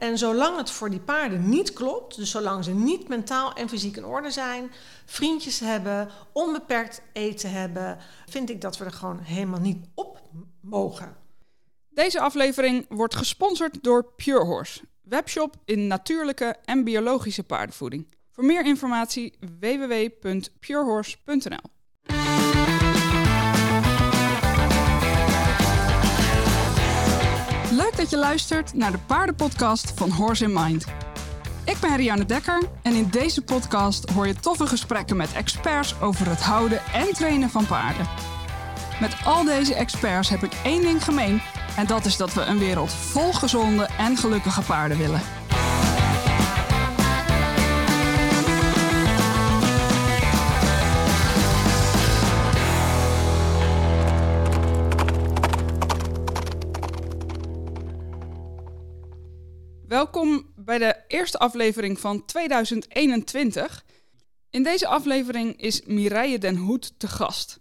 En zolang het voor die paarden niet klopt, dus zolang ze niet mentaal en fysiek in orde zijn, vriendjes hebben, onbeperkt eten hebben, vind ik dat we er gewoon helemaal niet op mogen. Deze aflevering wordt gesponsord door Pure Horse, webshop in natuurlijke en biologische paardenvoeding. Voor meer informatie www.purehorse.nl. Leuk dat je luistert naar de paardenpodcast van Horse in Mind. Ik ben Rianne Dekker en in deze podcast hoor je toffe gesprekken met experts over het houden en trainen van paarden. Met al deze experts heb ik één ding gemeen en dat is dat we een wereld vol gezonde en gelukkige paarden willen. Welkom bij de eerste aflevering van 2021. In deze aflevering is Mireille den Hoed te gast.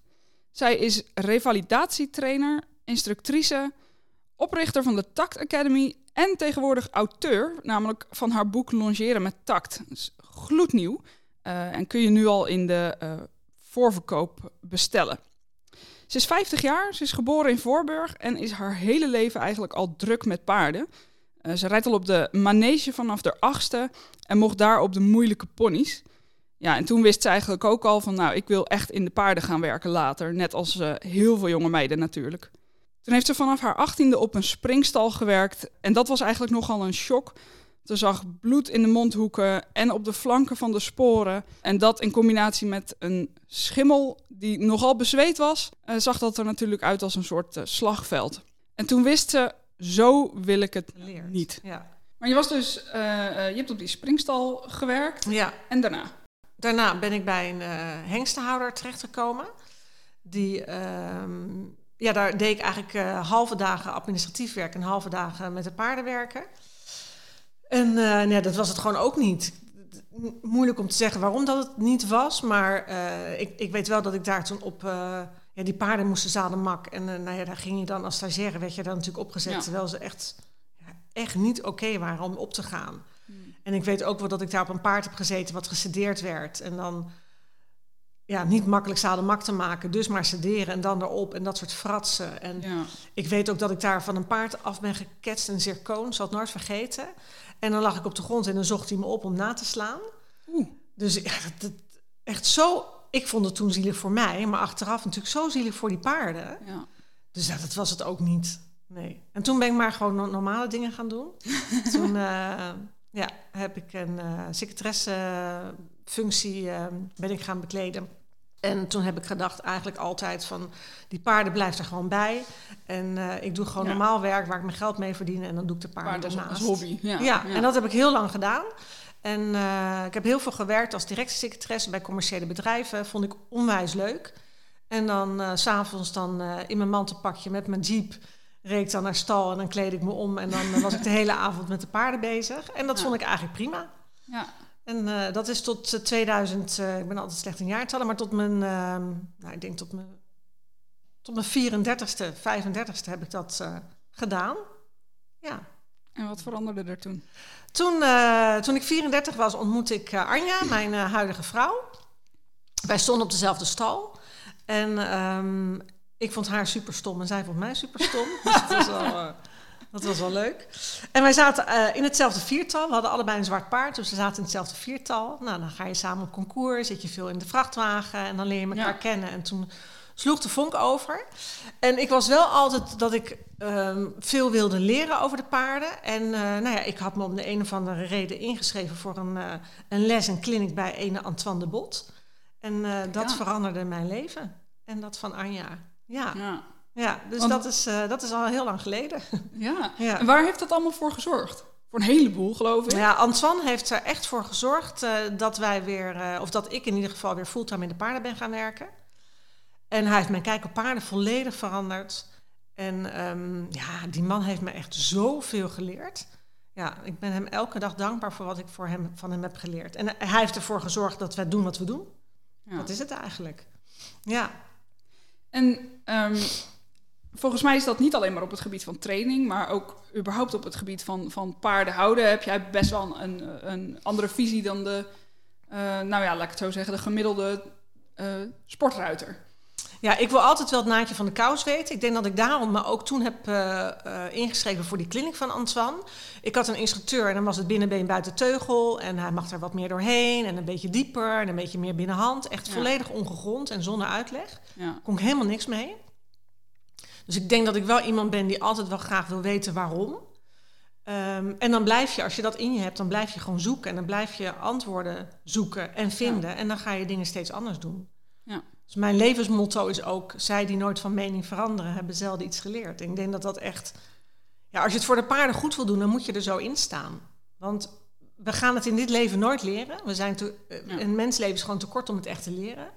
Zij is revalidatietrainer, instructrice, oprichter van de Tact Academy en tegenwoordig auteur, namelijk van haar boek Longeren met Tact. Dat is gloednieuw uh, en kun je nu al in de uh, voorverkoop bestellen. Ze is 50 jaar, ze is geboren in Voorburg en is haar hele leven eigenlijk al druk met paarden. Uh, ze rijdt al op de manege vanaf de achtste en mocht daar op de moeilijke ponies. Ja, en toen wist ze eigenlijk ook al van, nou, ik wil echt in de paarden gaan werken later. Net als uh, heel veel jonge meiden natuurlijk. Toen heeft ze vanaf haar achttiende op een springstal gewerkt. En dat was eigenlijk nogal een shock. Ze zag bloed in de mondhoeken en op de flanken van de sporen. En dat in combinatie met een schimmel die nogal bezweet was, uh, zag dat er natuurlijk uit als een soort slagveld. En toen wist ze, zo wil ik het Leert. niet. Ja. Maar je was dus, uh, je hebt op die springstal gewerkt. ja. En daarna? Daarna ben ik bij een uh, hengstenhouder terechtgekomen. Die, ehm, ja, daar deed ik eigenlijk halve dagen administratief werk en halve dagen met de paarden werken. En nee, dat was het gewoon ook niet. Moeilijk om te zeggen waarom dat het niet was, maar ik, ik weet wel dat ik daar toen op ja, die paarden moesten zadenmak. En nou ja, daar ging je dan als stagiaire, werd je dan natuurlijk opgezet, ja. terwijl ze echt, ja, echt niet oké okay waren om op te gaan. Hmm. En ik weet ook wel dat ik daar op een paard heb gezeten wat gesedeerd werd. En dan ja, niet makkelijk zadenmak te maken, dus maar sederen en dan erop en dat soort fratsen. En ja. ik weet ook dat ik daar van een paard af ben geketst, een zircoon, zal het nooit vergeten. En dan lag ik op de grond en dan zocht hij me op om na te slaan. Oeh. Dus ja, dat, dat, echt zo ik vond het toen zielig voor mij, maar achteraf natuurlijk zo zielig voor die paarden. Ja. Dus ja, dat was het ook niet. Nee. En toen ben ik maar gewoon no normale dingen gaan doen. toen uh, ja, heb ik een uh, secretaressefunctie uh, ben ik gaan bekleden. En toen heb ik gedacht eigenlijk altijd van die paarden blijft er gewoon bij. En ik doe gewoon ja. normaal werk waar ik mijn geld mee verdien. En dan doe ik de paarden Paard als, daarnaast. als hobby. Ja, ja, en dat heb ik heel lang gedaan. En uh, ik heb heel veel gewerkt als directiesecretaresse bij commerciële bedrijven. Vond ik onwijs leuk. En dan uh, s'avonds dan uh, in mijn mantelpakje met mijn jeep reed ik dan naar stal en dan kleed ik me om. En dan was ik de hele avond met de paarden bezig. En dat ja. vond ik eigenlijk prima. Ja. En dat is tot 2000, ik ben altijd slecht in jaartallen, maar tot mijn, nou, ik denk tot mijn, tot mijn 34ste, 35ste heb ik dat gedaan. Ja. En wat veranderde er toen? Toen, uh, toen ik 34 was, ontmoette ik uh, Anja, mijn uh, huidige vrouw. Wij stonden op dezelfde stal. En um, ik vond haar super stom en zij vond mij super stom. dus dat, was wel, dat was wel leuk. En wij zaten in hetzelfde viertal. We hadden allebei een zwart paard, dus we zaten in hetzelfde viertal. Nou, dan ga je samen op concours, zit je veel in de vrachtwagen en dan leer je elkaar ja. kennen. En toen sloeg de vonk over. En ik was wel altijd dat ik um, veel wilde leren over de paarden. En uh, nou ja, ik had me om de een of andere reden ingeschreven voor een, uh, een les en clinic bij ene Antoine de Bot. En uh, dat ja. veranderde mijn leven. En dat van Anja. Ja. ja. Ja, dus Want, dat, is, dat is al heel lang geleden. Ja. ja. En waar heeft dat allemaal voor gezorgd? Voor een heleboel, geloof ik. Ja, Antoine heeft er echt voor gezorgd dat wij weer, of dat ik in ieder geval weer fulltime in de paarden ben gaan werken. En hij heeft mijn kijk op paarden volledig veranderd. En um, ja, die man heeft me echt zoveel geleerd. Ja, ik ben hem elke dag dankbaar voor wat ik voor hem, van hem heb geleerd. En hij heeft ervoor gezorgd dat wij doen wat we doen. Ja. Dat is het eigenlijk. Ja. En um, volgens mij is dat niet alleen maar op het gebied van training, maar ook überhaupt op het gebied van, van paarden houden. Heb jij best wel een, een andere visie dan de, uh, nou ja, laat ik het zo zeggen, de gemiddelde uh, sportruiter. Ja, ik wil altijd wel het naadje van de kous weten. Ik denk dat ik daarom me ook toen heb uh, ingeschreven voor die kliniek van Antoine. Ik had een instructeur en dan was het binnenbeen buiten teugel. En hij mag er wat meer doorheen en een beetje dieper en een beetje meer binnenhand. Echt volledig ongegrond en zonder uitleg. Ja. Kon ik helemaal niks mee. Dus ik denk dat ik wel iemand ben die altijd wel graag wil weten waarom. Um, en dan blijf je, als je dat in je hebt, dan blijf je gewoon zoeken. En dan blijf je antwoorden zoeken en vinden. En dan ga je dingen steeds anders doen. Ja. Dus mijn levensmotto is ook: zij die nooit van mening veranderen, hebben zelden iets geleerd. En ik denk dat dat echt. Ja, als je het voor de paarden goed wil doen, dan moet je er zo in staan. Want we gaan het in dit leven nooit leren. We zijn te, ja. Een mensleven is gewoon te kort om het echt te leren.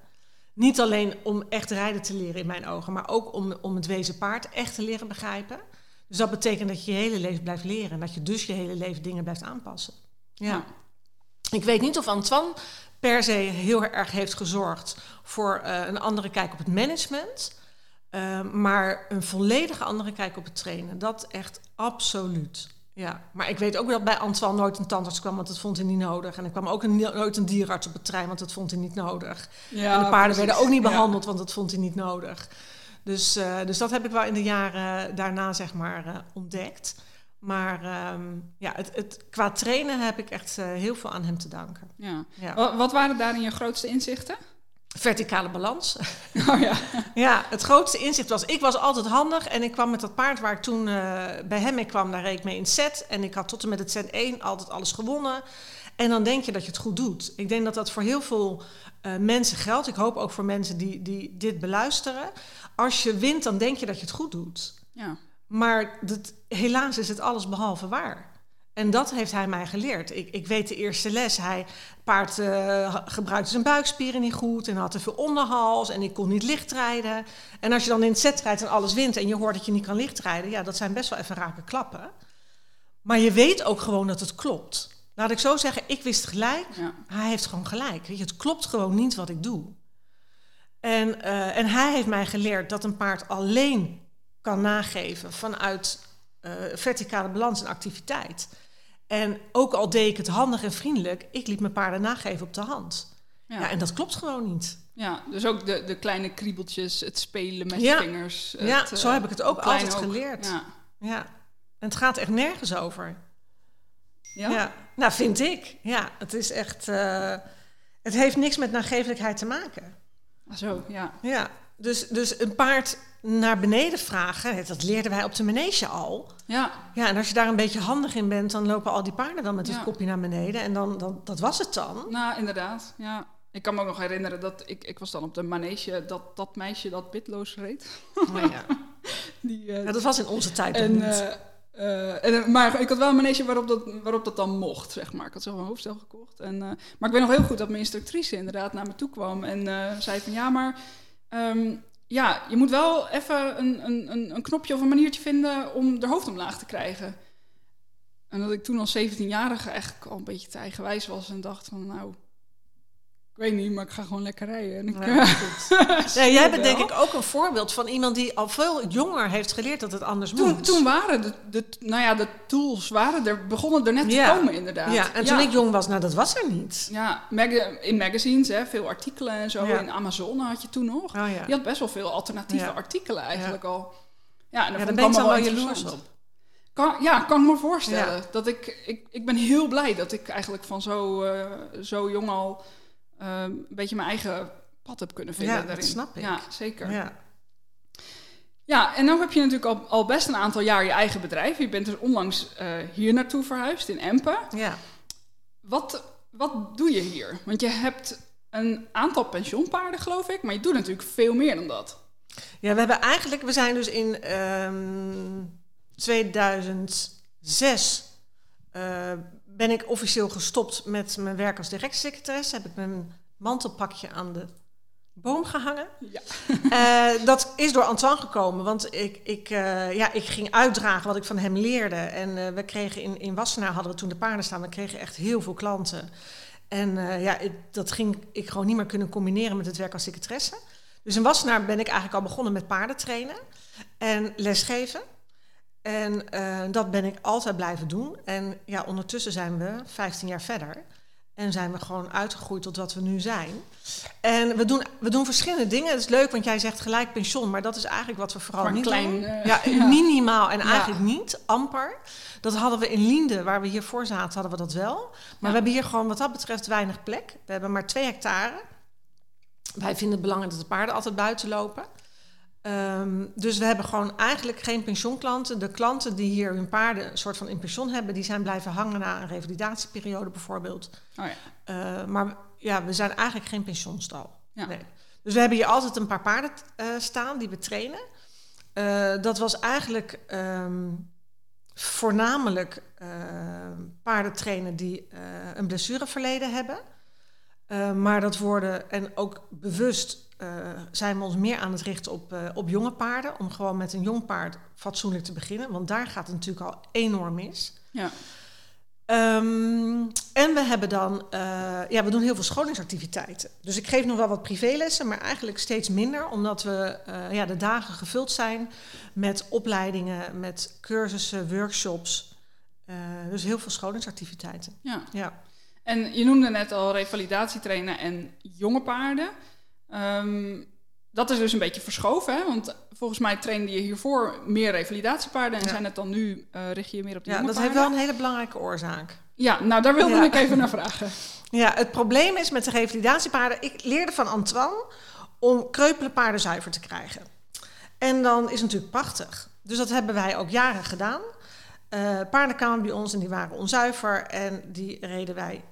Niet alleen om echt rijden te leren in mijn ogen, maar ook om, om het wezen paard echt te leren begrijpen. Dus dat betekent dat je je hele leven blijft leren en dat je dus je hele leven dingen blijft aanpassen. Ja. Ik weet niet of Antoine per se heel erg heeft gezorgd voor uh, een andere kijk op het management. Uh, maar een volledig andere kijk op het trainen. Dat echt absoluut. Ja, maar ik weet ook dat bij Antoine nooit een tandarts kwam, want dat vond hij niet nodig. En er kwam ook een, nooit een dierarts op het trein, want dat vond hij niet nodig. Ja, en de paarden werden ook niet behandeld, want dat vond hij niet nodig. Dus, uh, dus dat heb ik wel in de jaren daarna, zeg maar, uh, ontdekt. Maar um, ja, het, het, qua trainen heb ik echt uh, heel veel aan hem te danken. Ja. ja. Wat waren daarin je grootste inzichten? Verticale balans. Oh ja. ja, het grootste inzicht was, ik was altijd handig en ik kwam met dat paard waar ik toen uh, bij hem mee kwam, daar reed ik mee in set. En ik had tot en met het set 1 altijd alles gewonnen. En dan denk je dat je het goed doet. Ik denk dat dat voor heel veel uh, mensen geldt. Ik hoop ook voor mensen die, die dit beluisteren. Als je wint, dan denk je dat je het goed doet. Ja. Maar dat, helaas is het alles behalve waar. En dat heeft hij mij geleerd. Ik, ik weet de eerste les. Hij paard uh, gebruikte zijn buikspieren niet goed en had te veel onderhals en ik kon niet lichtrijden. En als je dan in het set rijdt en alles wint en je hoort dat je niet kan lichtrijden, ja, dat zijn best wel even rake klappen. Maar je weet ook gewoon dat het klopt. Laat ik zo zeggen, ik wist gelijk, ja. hij heeft gewoon gelijk. Weet je, het klopt gewoon niet wat ik doe. En, uh, en hij heeft mij geleerd dat een paard alleen kan nageven vanuit uh, verticale balans en activiteit. En ook al deed ik het handig en vriendelijk, ik liet mijn paarden nageven op de hand. Ja, ja en dat klopt gewoon niet. Ja, dus ook de, de kleine kriebeltjes, het spelen met ja. vingers. Het, ja, zo heb ik het ook altijd geleerd. Ja. ja. En het gaat echt nergens over. Ja? ja. Nou, vind ik. Ja, het is echt... Uh, het heeft niks met nagevelijkheid te maken. Ah, zo, ja. Ja, dus, dus een paard naar beneden vragen, dat leerden wij op de manege al. Ja. Ja, en als je daar een beetje handig in bent, dan lopen al die paarden dan met het kopje naar beneden. En dan, dan, dat was het dan. Nou, inderdaad, ja. Ik kan me ook nog herinneren dat ik, ik was dan op de manege, dat, dat meisje dat bitloos reed. Oh, ja. Die, uh, ja, dat was in onze tijd en, niet. Uh, en, maar ik had wel een manege waarop dat, waarop dat dan mocht, zeg maar. Ik had zelf een hoofdstel gekocht. En, uh, maar ik weet nog heel goed dat mijn instructrice inderdaad naar me toe kwam en zei van ja, maar um, ja, je moet wel even een, een, een knopje of een maniertje vinden om de hoofd omlaag te krijgen. En dat ik toen als 17-jarige eigenlijk al een beetje te eigenwijs was en dacht van nou, ik weet niet, maar ik ga gewoon lekker rijden. En ik, ja, ja, jij bent denk ik ook een voorbeeld van iemand die al veel jonger heeft geleerd dat het anders toen, moet. Toen waren de, de, nou ja, de tools waren er, begonnen er net te komen inderdaad. Ja, en toen ik jong was, nou dat was er niet. Ja, in magazines, hè, veel artikelen en zo. In Amazon had je toen nog. Oh, Je had best wel veel alternatieve artikelen eigenlijk al. Ja, en daar ben ik wel jaloers op. Kan, ja, kan ik me voorstellen. Dat ik, ik, ik ben heel blij dat ik eigenlijk van zo, uh, zo jong al Ehm, een beetje mijn eigen pad heb kunnen vinden. Ja, daarin. dat snap ik. Ja, zeker. Ja. Ja, en nu heb je natuurlijk al, al best een aantal jaar je eigen bedrijf. Je bent dus onlangs uh, hier naartoe verhuisd in Empen. Ja. Wat, wat doe je hier? Want je hebt een aantal pensioenpaarden, geloof ik, maar je doet natuurlijk veel meer dan dat. Ja, we hebben eigenlijk, we zijn dus in um, ehm, 2006 uh, ben ik officieel gestopt met mijn werk als directiesecretaris. Heb ik mijn mantelpakje aan de boom gehangen. Ja. Uh, dat is door Antoine gekomen, want ik, ik, uh, ja, ik ging uitdragen wat ik van hem leerde. En uh, we kregen in, in Wassenaar, hadden we toen de paarden staan, we kregen echt heel veel klanten. En ja, ik, dat ging ik gewoon niet meer kunnen combineren met het werk als secretaresse. Dus in Wassenaar ben ik eigenlijk al begonnen met paardentrainen en lesgeven. En eh, dat ben ik altijd blijven doen. En ja, ondertussen zijn we 15 jaar verder. En zijn we gewoon uitgegroeid tot wat we nu zijn. En we doen, we doen verschillende dingen. Het is leuk, want jij zegt gelijk pensioen. Maar dat is eigenlijk wat we vooral niet klein, doen. eh, ja, ja. minimaal en Ja. eigenlijk niet. Amper. Dat hadden we in Liende, waar we hiervoor zaten, hadden we dat wel. Maar Ja. we hebben hier gewoon wat dat betreft weinig plek. We hebben maar twee hectare. Wij vinden het belangrijk dat de paarden altijd buiten lopen. Ehm, dus we hebben gewoon eigenlijk geen pensioenklanten. De klanten die hier hun paarden een soort van in pensioen hebben, die zijn blijven hangen na een revalidatieperiode bijvoorbeeld. Oh ja. Eh, maar ja, we zijn eigenlijk geen pensioenstal. Ja. Nee. Dus we hebben hier altijd een paar paarden eh, staan die we trainen. Eh, dat was eigenlijk ehm, voornamelijk paarden trainen die eh, een blessureverleden hebben. Maar dat worden, en ook bewust eh, zijn we ons meer aan het richten op, eh, op jonge paarden. Om gewoon met een jong paard fatsoenlijk te beginnen. Want daar gaat het natuurlijk al enorm mis. Ja. Ehm, en we hebben dan, eh, ja, we doen heel veel scholingsactiviteiten. Dus ik geef nog wel wat privélessen, maar eigenlijk steeds minder, omdat we ja, de dagen gevuld zijn met opleidingen, met cursussen, workshops. Dus heel veel scholingsactiviteiten. ja. Ja. En je noemde net al revalidatietrainen en jonge paarden. Ehm, dat is dus een beetje verschoven, hè? want volgens mij trainde je hiervoor meer revalidatiepaarden en Ja. zijn het dan nu, eh, richt je je meer op de ja, jonge dat heeft wel een hele belangrijke oorzaak. Ja, nou daar wilde Ja. ik even naar vragen. Ja, het probleem is met de revalidatiepaarden. Ik leerde van Antoine om kreupele paarden zuiver te krijgen. En dan is het natuurlijk prachtig. Dus dat hebben wij ook jaren gedaan. Eh paarden kwamen bij ons en die waren onzuiver en die reden wij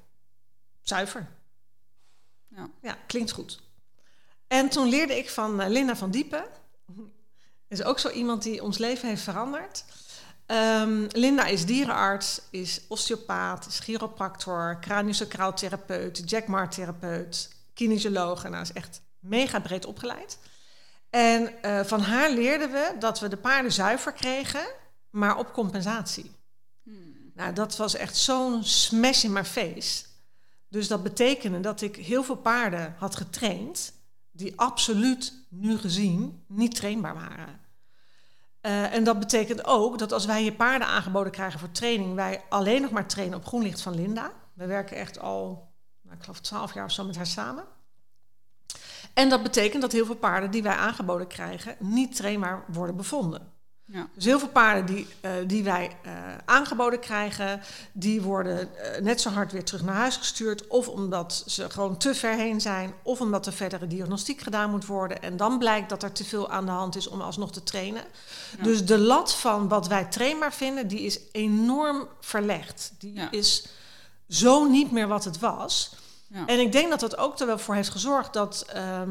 zuiver. Ja. Ja, klinkt goed. En toen leerde ik van eh, Linda van Diepen. Is ook zo iemand die ons leven heeft veranderd. Ehm, Linda is dierenarts, is osteopaat, is chiropractor, craniosacraal therapeut, jackmar-therapeut, kinesioloog. En nou is echt mega breed opgeleid. En eh, van haar leerden we dat we de paarden zuiver kregen, maar op compensatie. Nou, dat was echt zo'n smash in my face. Dus dat betekende dat ik heel veel paarden had getraind die absoluut nu gezien niet trainbaar waren. Eh, en dat betekent ook dat als wij hier paarden aangeboden krijgen voor training, wij alleen nog maar trainen op groenlicht van Linda. We werken echt al, nou, ik geloof, twaalf jaar of zo met haar samen. En dat betekent dat heel veel paarden die wij aangeboden krijgen niet trainbaar worden bevonden. Ja. Dus heel veel paarden die, eh, die wij eh, aangeboden krijgen, die worden eh, net zo hard weer terug naar huis gestuurd. Of omdat ze gewoon te ver heen zijn, of omdat er verdere diagnostiek gedaan moet worden. En dan blijkt dat er te veel aan de hand is om alsnog te trainen. Ja. Dus de lat van wat wij trainbaar vinden, die is enorm verlegd. Die Ja. is zo niet meer wat het was. Ja. En ik denk dat dat ook er wel voor heeft gezorgd dat, ehm,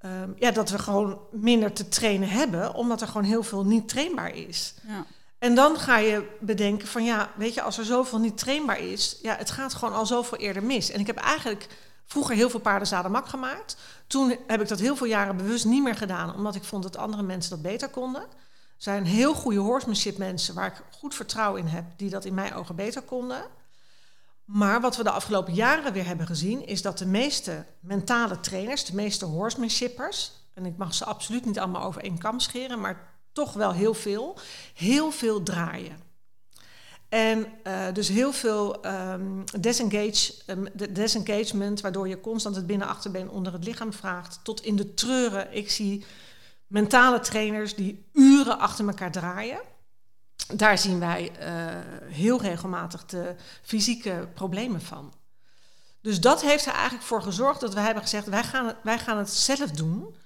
ehm, ja, dat we gewoon minder te trainen hebben, omdat er gewoon heel veel niet trainbaar is. Ja. En dan ga je bedenken van ja, weet je, als er zoveel niet trainbaar is, ja, het gaat gewoon al zoveel eerder mis. En ik heb eigenlijk vroeger heel veel paardenzadenmak gemaakt. Toen heb ik dat heel veel jaren bewust niet meer gedaan, omdat ik vond dat andere mensen dat beter konden. Er zijn heel goede horsemanship mensen waar ik goed vertrouwen in heb, die dat in mijn ogen beter konden. Maar wat we de afgelopen jaren weer hebben gezien, is dat de meeste mentale trainers, de meeste horsemanshippers, en ik mag ze absoluut niet allemaal over één kam scheren, maar toch wel heel veel, heel veel draaien. En eh, dus heel veel ehm, disengage, ehm, disengagement, waardoor je constant het binnenachterbeen onder het lichaam vraagt, tot in de treuren. Ik zie mentale trainers die uren achter elkaar draaien. Daar zien wij eh, heel regelmatig de fysieke problemen van. Dus dat heeft er eigenlijk voor gezorgd dat wij hebben gezegd: wij gaan het, wij gaan het zelf doen.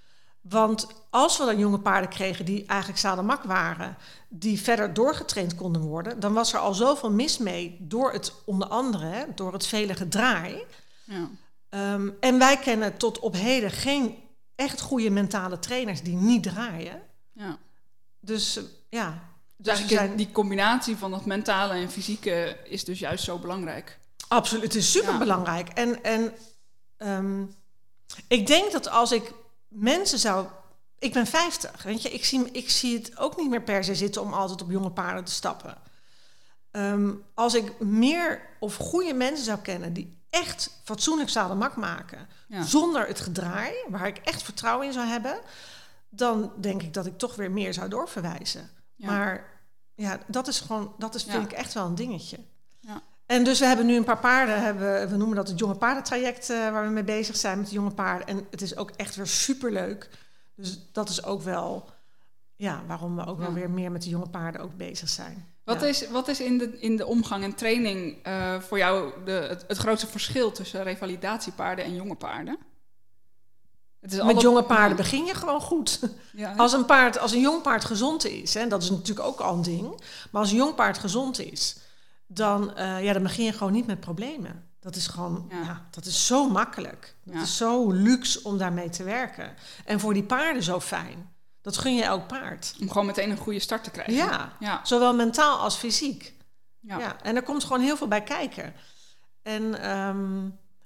Want als we dan jonge paarden kregen die eigenlijk zadelmak waren, die verder doorgetraind konden worden, dan was er al zoveel mis mee door het onder andere, door het vele gedraai. Ja. Ehm, en wij kennen tot op heden geen echt goede mentale trainers die niet draaien. ja. Dus ja. Dus eigenlijk we zijn- die combinatie van dat mentale en fysieke is dus juist zo belangrijk. Absoluut, het is super belangrijk. En, en ehm, ik denk dat als ik mensen zou. Ik ben 50, weet je, ik zie, ik zie het ook niet meer per se zitten om altijd op jonge paarden te stappen. Ehm, als ik meer of goede mensen zou kennen die echt fatsoenlijk zadelmak maken, Ja. zonder het gedraai, waar ik echt vertrouwen in zou hebben, dan denk ik dat ik toch weer meer zou doorverwijzen. Ja. Maar ja, dat is gewoon, dat is, vind Ja. ik echt wel een dingetje. Ja. En dus we hebben nu een paar paarden, hebben, we noemen dat het jonge paardentraject eh, waar we mee bezig zijn met de jonge paarden. En het is ook echt weer superleuk. Dus dat is ook wel, ja, waarom we ook Ja. wel weer meer met de jonge paarden ook bezig zijn. Wat, Ja. is, wat is in de, in de omgang en training eh, voor jou de, het, het grootste verschil tussen revalidatiepaarden en jonge paarden? Het is Met alle- jonge paarden begin je gewoon goed. Ja, Als een, paard, als een jong paard gezond is, hè, dat is natuurlijk ook al een ding. Maar als een jong paard gezond is, dan, eh, ja, dan begin je gewoon niet met problemen. Dat is gewoon, Ja. ja. dat is zo makkelijk. Dat Ja. is zo luxe om daarmee te werken. En voor die paarden zo fijn. Dat gun je elk paard. Om gewoon meteen een goede start te krijgen. Ja, Ja. zowel mentaal als fysiek. Ja. Ja. en er komt gewoon heel veel bij kijken. En, ehm,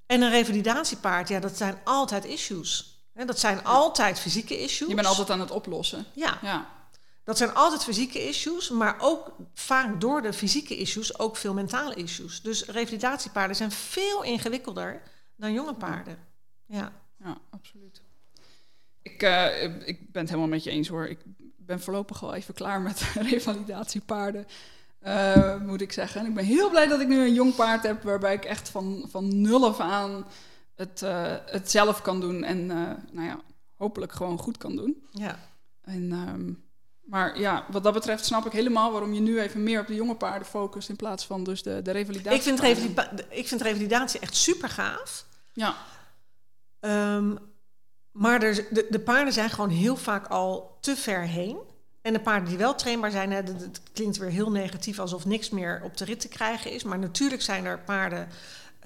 en een revalidatiepaard, ja, dat zijn altijd issues. Hè, dat zijn altijd fysieke issues. Je bent altijd aan het oplossen. Ja, Ja. dat zijn altijd fysieke issues, maar ook vaak door de fysieke issues ook veel mentale issues. Dus revalidatiepaarden zijn veel ingewikkelder dan jonge paarden. Ja, Ja, absoluut. Ik, eh, ik ben het helemaal met je eens hoor. Ik ben voorlopig al even klaar met revalidatiepaarden. eh, moet ik zeggen. En ik ben heel blij dat ik nu een jong paard heb waarbij ik echt van, van nul af aan het, eh, het zelf kan doen. En eh, nou ja, hopelijk gewoon goed kan doen. ja. En, ehm, maar ja, wat dat betreft snap ik helemaal waarom je nu even meer op de jonge paarden focust in plaats van dus de, de revalidatie. Ik, vind revalida- ik vind revalidatie echt super gaaf. Ja, Ehm, maar er, de, de paarden zijn gewoon heel vaak al te ver heen. En de paarden die wel trainbaar zijn, hè, dat, dat klinkt weer heel negatief alsof niks meer op de rit te krijgen is. Maar natuurlijk zijn er paarden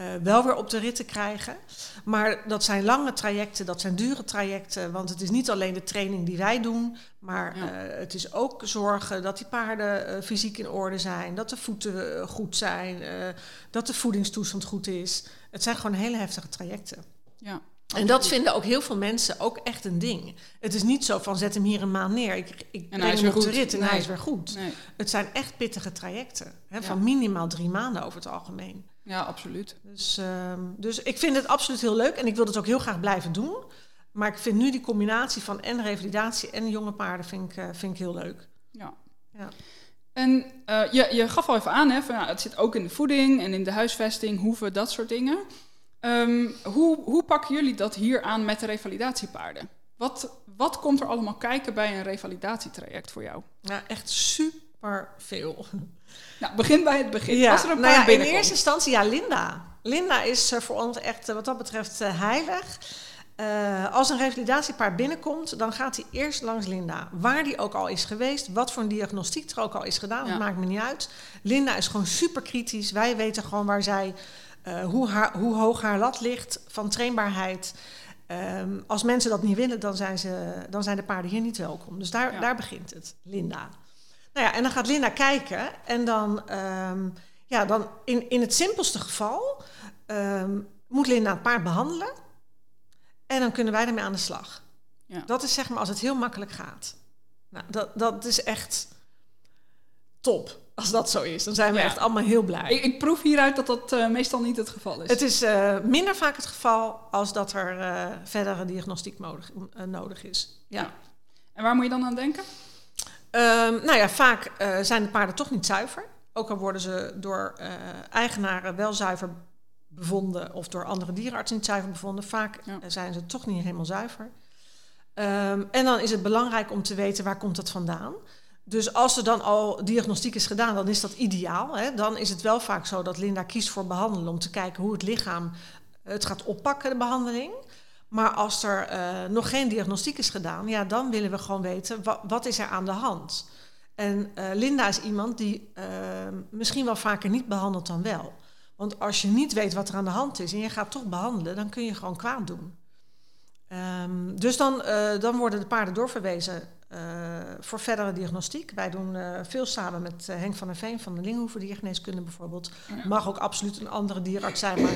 eh, wel weer op de rit te krijgen. Maar dat zijn lange trajecten, dat zijn dure trajecten. Want het is niet alleen de training die wij doen, maar Ja. eh, het is ook zorgen dat die paarden eh, fysiek in orde zijn, dat de voeten goed zijn, eh, dat de voedingstoestand goed is. Het zijn gewoon hele heftige trajecten. ja. En dat vinden ook heel veel mensen ook echt een ding. Het is niet zo van zet hem hier een maand neer, ik, ik hij breng is hem weer op de goed. rit en Nee. hij is weer goed. Nee. Het zijn echt pittige trajecten, hè, Ja. van minimaal drie maanden over het algemeen. Ja, absoluut. Dus, ehm, dus ik vind het absoluut heel leuk en ik wil het ook heel graag blijven doen. Maar ik vind nu die combinatie van en revalidatie en jonge paarden vind ik, eh, vind ik heel leuk. Ja. Ja. En eh, je, je gaf al even aan, hè, van, het zit ook in de voeding en in de huisvesting, hoeven, dat soort dingen. Ehm, hoe, hoe pakken jullie dat hier aan met de revalidatiepaarden? Wat, wat komt er allemaal kijken bij een revalidatietraject voor jou? Ja, echt super veel. Nou, begin bij het begin. Er een nou ja, in eerste instantie, ja, Linda. Linda is eh, voor ons echt eh, wat dat betreft eh, heilig. Als een revalidatiepaard binnenkomt, dan gaat hij eerst langs Linda. Waar die ook al is geweest, wat voor een diagnostiek er ook al is gedaan, Ja. dat maakt me niet uit. Linda is gewoon super kritisch. Wij weten gewoon waar zij, eh, hoe, haar, hoe hoog haar lat ligt van trainbaarheid. Ehm, als mensen dat niet willen, dan zijn, ze, dan zijn de paarden hier niet welkom. Dus daar, Ja. daar begint het, Linda. Nou ja, en dan gaat Linda kijken en dan, ehm, ja, dan in, in het simpelste geval ehm, moet Linda het paard behandelen en dan kunnen wij ermee aan de slag. Ja. Dat is zeg maar als het heel makkelijk gaat. Nou, dat, dat is echt top als dat zo is. Dan zijn we Ja. echt allemaal heel blij. Ik, ik proef hieruit dat dat eh, meestal niet het geval is. Het is eh, minder vaak het geval als dat er eh, verdere diagnostiek nodig, nodig is. Ja. Ja. En waar moet je dan aan denken? Ehm, nou ja, vaak eh, zijn de paarden toch niet zuiver. Ook al worden ze door eh, eigenaren wel zuiver bevonden of door andere dierenartsen niet zuiver bevonden. Vaak Ja. eh, zijn ze toch niet helemaal zuiver. Ehm, en dan is het belangrijk om te weten waar komt dat vandaan. Dus als er dan al diagnostiek is gedaan, dan is dat ideaal. Hè? Dan is het wel vaak zo dat Linda kiest voor behandelen om te kijken hoe het lichaam het gaat oppakken, de behandeling. Maar als er eh, nog geen diagnostiek is gedaan, ja, dan willen we gewoon weten wa- wat is er aan de hand. En eh, Linda is iemand die eh, misschien wel vaker niet behandelt dan wel. Want als je niet weet wat er aan de hand is en je gaat toch behandelen, dan kun je gewoon kwaad doen. Ehm, dus dan, eh, dan worden de paarden doorverwezen voor verdere diagnostiek. Wij doen veel samen met Henk van der Veen van de Linghoeven Diergeneeskunde bijvoorbeeld. Mag ook absoluut een andere dierarts zijn, maar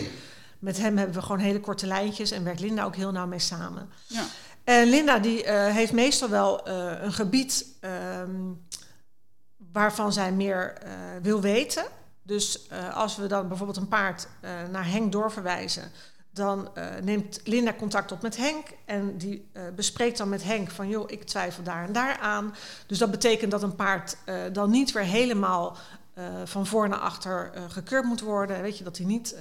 met hem hebben we gewoon hele korte lijntjes en werkt Linda ook heel nauw mee samen. Ja. En Linda die eh, heeft meestal wel eh, een gebied ehm, waarvan zij meer eh, wil weten. Dus als we dan bijvoorbeeld een paard naar Henk doorverwijzen, dan neemt Linda contact op met Henk en die bespreekt dan met Henk van joh, ik twijfel daar en daar aan. Dus dat betekent dat een paard dan niet weer helemaal van voor naar achter gekeurd moet worden. Weet je, dat hij niet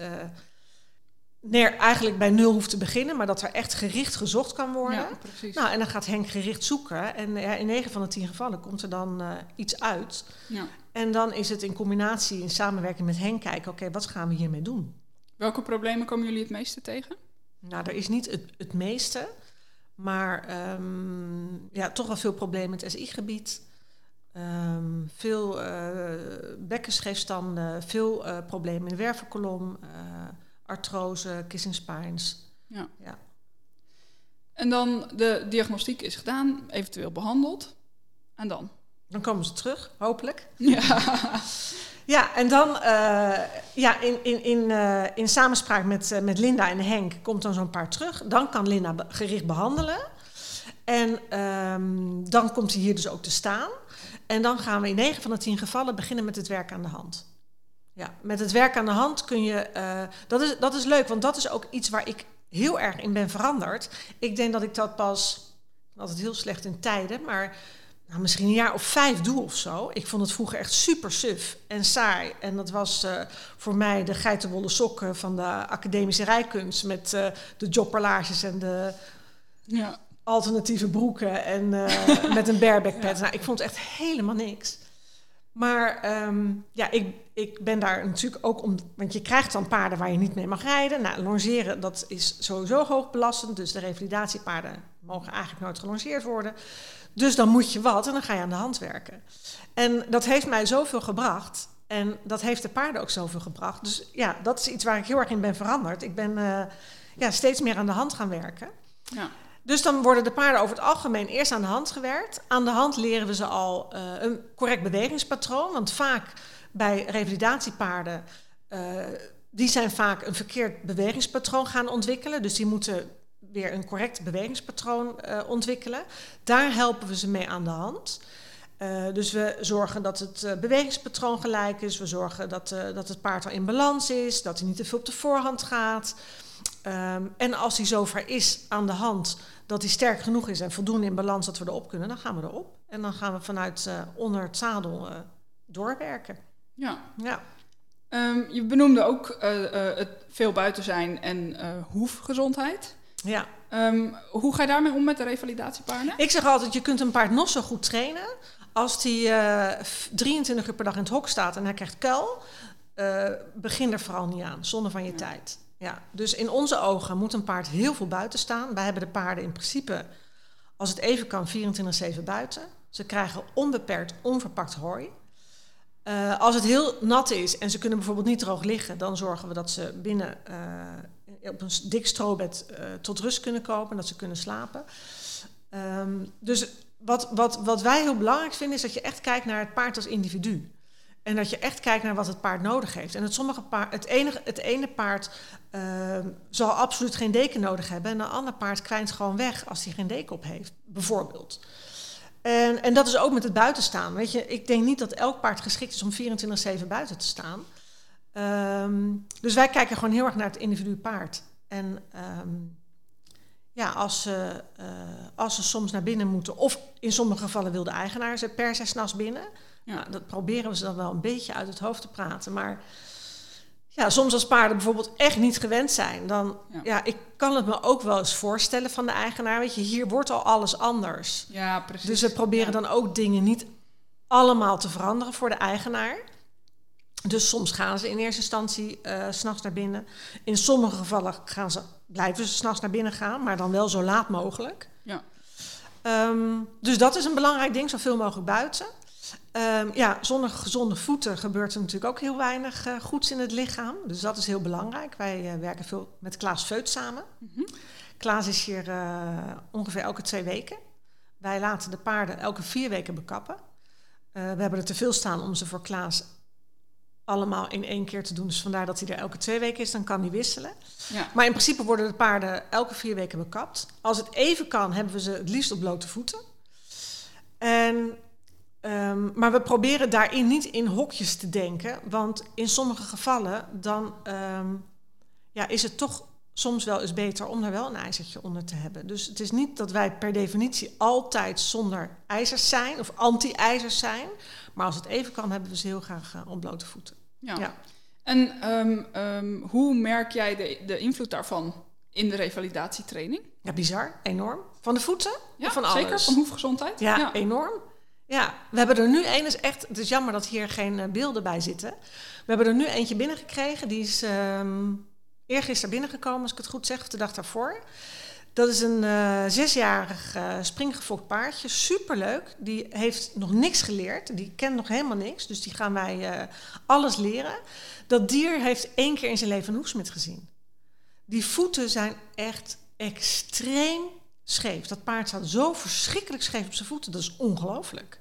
neer, eigenlijk bij nul hoeft te beginnen, maar dat er echt gericht gezocht kan worden. Ja, precies. Nou, en dan gaat Henk gericht zoeken. En ja, in 9 van de 10 gevallen komt er dan eh, iets uit. Ja. En dan is het in combinatie, in samenwerking met Henk, kijken: oké, wat gaan we hiermee doen? Welke problemen komen jullie het meeste tegen? Nou, er is niet het, het meeste, maar ehm, ja, toch wel veel problemen in het SI-gebied. Ehm, veel bekkenscheefstanden, veel eh, problemen in de wervelkolom, eh, artrose, kissing spines. Ja. Ja. En dan de diagnostiek is gedaan, eventueel behandeld. En dan? Dan komen ze terug, hopelijk. Ja. Ja, en dan eh, ja, in, in, in, eh, in samenspraak met, eh, met Linda en Henk komt dan zo'n paard terug. Dan kan Linda gericht behandelen. En ehm, dan komt hij hier dus ook te staan. En dan gaan we in 9 van de 10 gevallen beginnen met het werk aan de hand. Ja, met het werk aan de hand kun je. eh, dat, is, dat is leuk, want dat is ook iets waar ik heel erg in ben veranderd. Ik denk dat ik dat pas. altijd heel slecht in tijden, maar nou, misschien een jaar of vijf doe of zo. Ik vond het vroeger echt super suf en saai. En dat was eh, voor mij de geitenwolle sokken van de academische rijkunst... met eh, de jogperlages en de ja. alternatieve broeken en met een bareback pad. Nou, ik vond het echt helemaal niks. Maar ehm, ja, ik, ik ben daar natuurlijk ook om... Want je krijgt dan paarden waar je niet mee mag rijden. Nou, longeren, dat is sowieso hoogbelastend. Dus de revalidatiepaarden mogen eigenlijk nooit gelongeerd worden. Dus dan moet je wat en dan ga je aan de hand werken. En dat heeft mij zoveel gebracht. En dat heeft de paarden ook zoveel gebracht. Dus ja, dat is iets waar ik heel erg in ben veranderd. Ik ben eh, ja, steeds meer aan de hand gaan werken. ja. Dus dan worden de paarden over het algemeen eerst aan de hand gewerkt. Aan de hand leren we ze al eh, een correct bewegingspatroon. Want vaak bij revalidatiepaarden, eh, die zijn vaak een verkeerd bewegingspatroon gaan ontwikkelen. Dus die moeten weer een correct bewegingspatroon eh, ontwikkelen. Daar helpen we ze mee aan de hand. Dus we zorgen dat het bewegingspatroon gelijk is. We zorgen dat, dat het paard al in balans is. Dat hij niet te veel op de voorhand gaat. Ehm, en als hij zover is aan de hand dat hij sterk genoeg is en voldoende in balans dat we erop kunnen, dan gaan we erop. En dan gaan we vanuit eh, onder het zadel eh, doorwerken. ja. Ja. Ehm, je benoemde ook eh, het veel buiten zijn en hoefgezondheid. ja. Ehm, hoe ga je daarmee om met de revalidatiepaarden? Ik zeg altijd, je kunt een paard nog zo goed trainen. Als hij f- 23 uur per dag in het hok staat en hij krijgt kuil, begin er vooral niet aan, zonde van je Ja. tijd. Ja. Dus in onze ogen moet een paard heel veel buiten staan. Wij hebben de paarden in principe, als het even kan, 24-7 buiten. Ze krijgen onbeperkt onverpakt hooi. Eh, als het heel nat is en ze kunnen bijvoorbeeld niet droog liggen, dan zorgen we dat ze binnen eh, op een dik strobed eh, tot rust kunnen komen en dat ze kunnen slapen. Ehm, dus wat, wat, wat wij heel belangrijk vinden, is dat je echt kijkt naar het paard als individu. En dat je echt kijkt naar wat het paard nodig heeft. En het, sommige paard, het, enige, het ene paard ehm, zal absoluut geen deken nodig hebben. En een ander paard kwijnt gewoon weg als hij geen deken op heeft, bijvoorbeeld. En, en dat is ook met het buitenstaan. Weet je, ik denk niet dat elk paard geschikt is om 24-7 buiten te staan. Ehm, dus wij kijken gewoon heel erg naar het individu paard. En ehm, ja, als ze, eh, als ze soms naar binnen moeten, of in sommige gevallen wil de eigenaar ze per se s'nachts binnen. Ja. Nou, dat proberen we ze dan wel een beetje uit het hoofd te praten. Maar ja, soms als paarden bijvoorbeeld echt niet gewend zijn, dan Ja. ja. ik kan het me ook wel eens voorstellen van de eigenaar. Weet je, hier wordt al alles anders. Ja, precies. Dus we proberen Ja. dan ook dingen niet allemaal te veranderen voor de eigenaar. Dus soms gaan ze in eerste instantie eh, s s'nachts naar binnen. In sommige gevallen gaan ze, blijven ze s'nachts naar binnen gaan, maar dan wel zo laat mogelijk. Ja. Ehm, dus dat is een belangrijk ding, zoveel mogelijk buiten. Ehm, ja, zonder gezonde voeten gebeurt er natuurlijk ook heel weinig eh, goeds in het lichaam. Dus dat is heel belangrijk. Wij eh, werken veel met Klaas Veut samen. Mhm. Klaas is hier eh, ongeveer elke twee weken. Wij laten de paarden elke vier weken bekappen. We hebben er te veel staan om ze voor Klaas allemaal in één keer te doen. Dus vandaar dat hij er elke twee weken is, dan kan hij wisselen. Ja. Maar in principe worden de paarden elke vier weken bekapt. Als het even kan, hebben we ze het liefst op blote voeten. En Ehm, maar we proberen daarin niet in hokjes te denken. Want in sommige gevallen dan ehm, ja, is het toch soms wel eens beter om er wel een ijzertje onder te hebben. Dus het is niet dat wij per definitie altijd zonder ijzers zijn of anti-ijzers zijn. Maar als het even kan, hebben we ze heel graag uh, op blote voeten. Ja. ja. En um, hoe merk jij de, de invloed daarvan in de revalidatietraining? Ja, bizar. Enorm. Van de voeten? Ja, van alles? zeker. Van hoefgezondheid? Ja, ja, enorm. Ja, we hebben er nu een, is echt, het is jammer dat hier geen uh, beelden bij zitten. We hebben er nu eentje binnengekregen, die is um, eergisteren binnengekomen, als ik het goed zeg, of de dag daarvoor. Dat is een uh, zesjarig uh, springgefokt paardje, superleuk. Die heeft nog niks geleerd, die kent nog helemaal niks, dus die gaan wij alles leren. Dat dier heeft één keer in zijn leven een hoefsmid gezien. Die voeten zijn echt extreem scheef. Dat paard staat zo verschrikkelijk scheef op zijn voeten, dat is ongelooflijk.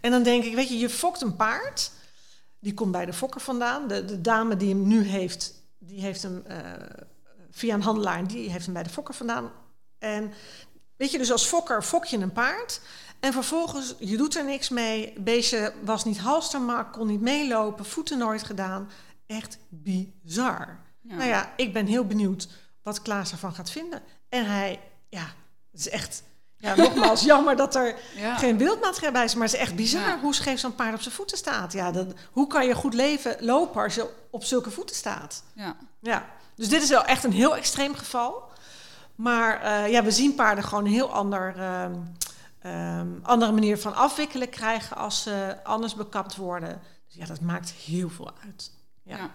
En dan denk ik, weet je, je fokt een paard, die komt bij de fokker vandaan. De, de dame die hem nu heeft, die heeft hem uh, via een handelaar, die heeft hem bij de fokker vandaan. En weet je, dus als fokker fok je een paard. En vervolgens, je doet er niks mee. Beestje was niet halstermak, kon niet meelopen, voeten nooit gedaan. Echt bizar. Ja. Nou ja, ik ben heel benieuwd wat Klaas ervan gaat vinden. En hij, ja, het is echt... Ja, nogmaals, jammer dat er ja. geen beeldmateriaal bij is. Maar het is echt bizar ja. hoe scheef zo'n paard op zijn voeten staat. Ja, hoe kan je goed leven, lopen als je op zulke voeten staat? Ja. ja. Dus dit is wel echt een heel extreem geval. Maar uh, ja, we zien paarden gewoon een heel ander, um, um, andere manier van afwikkelen krijgen als ze anders bekapt worden. Dus ja, dat maakt heel veel uit. Ja. ja.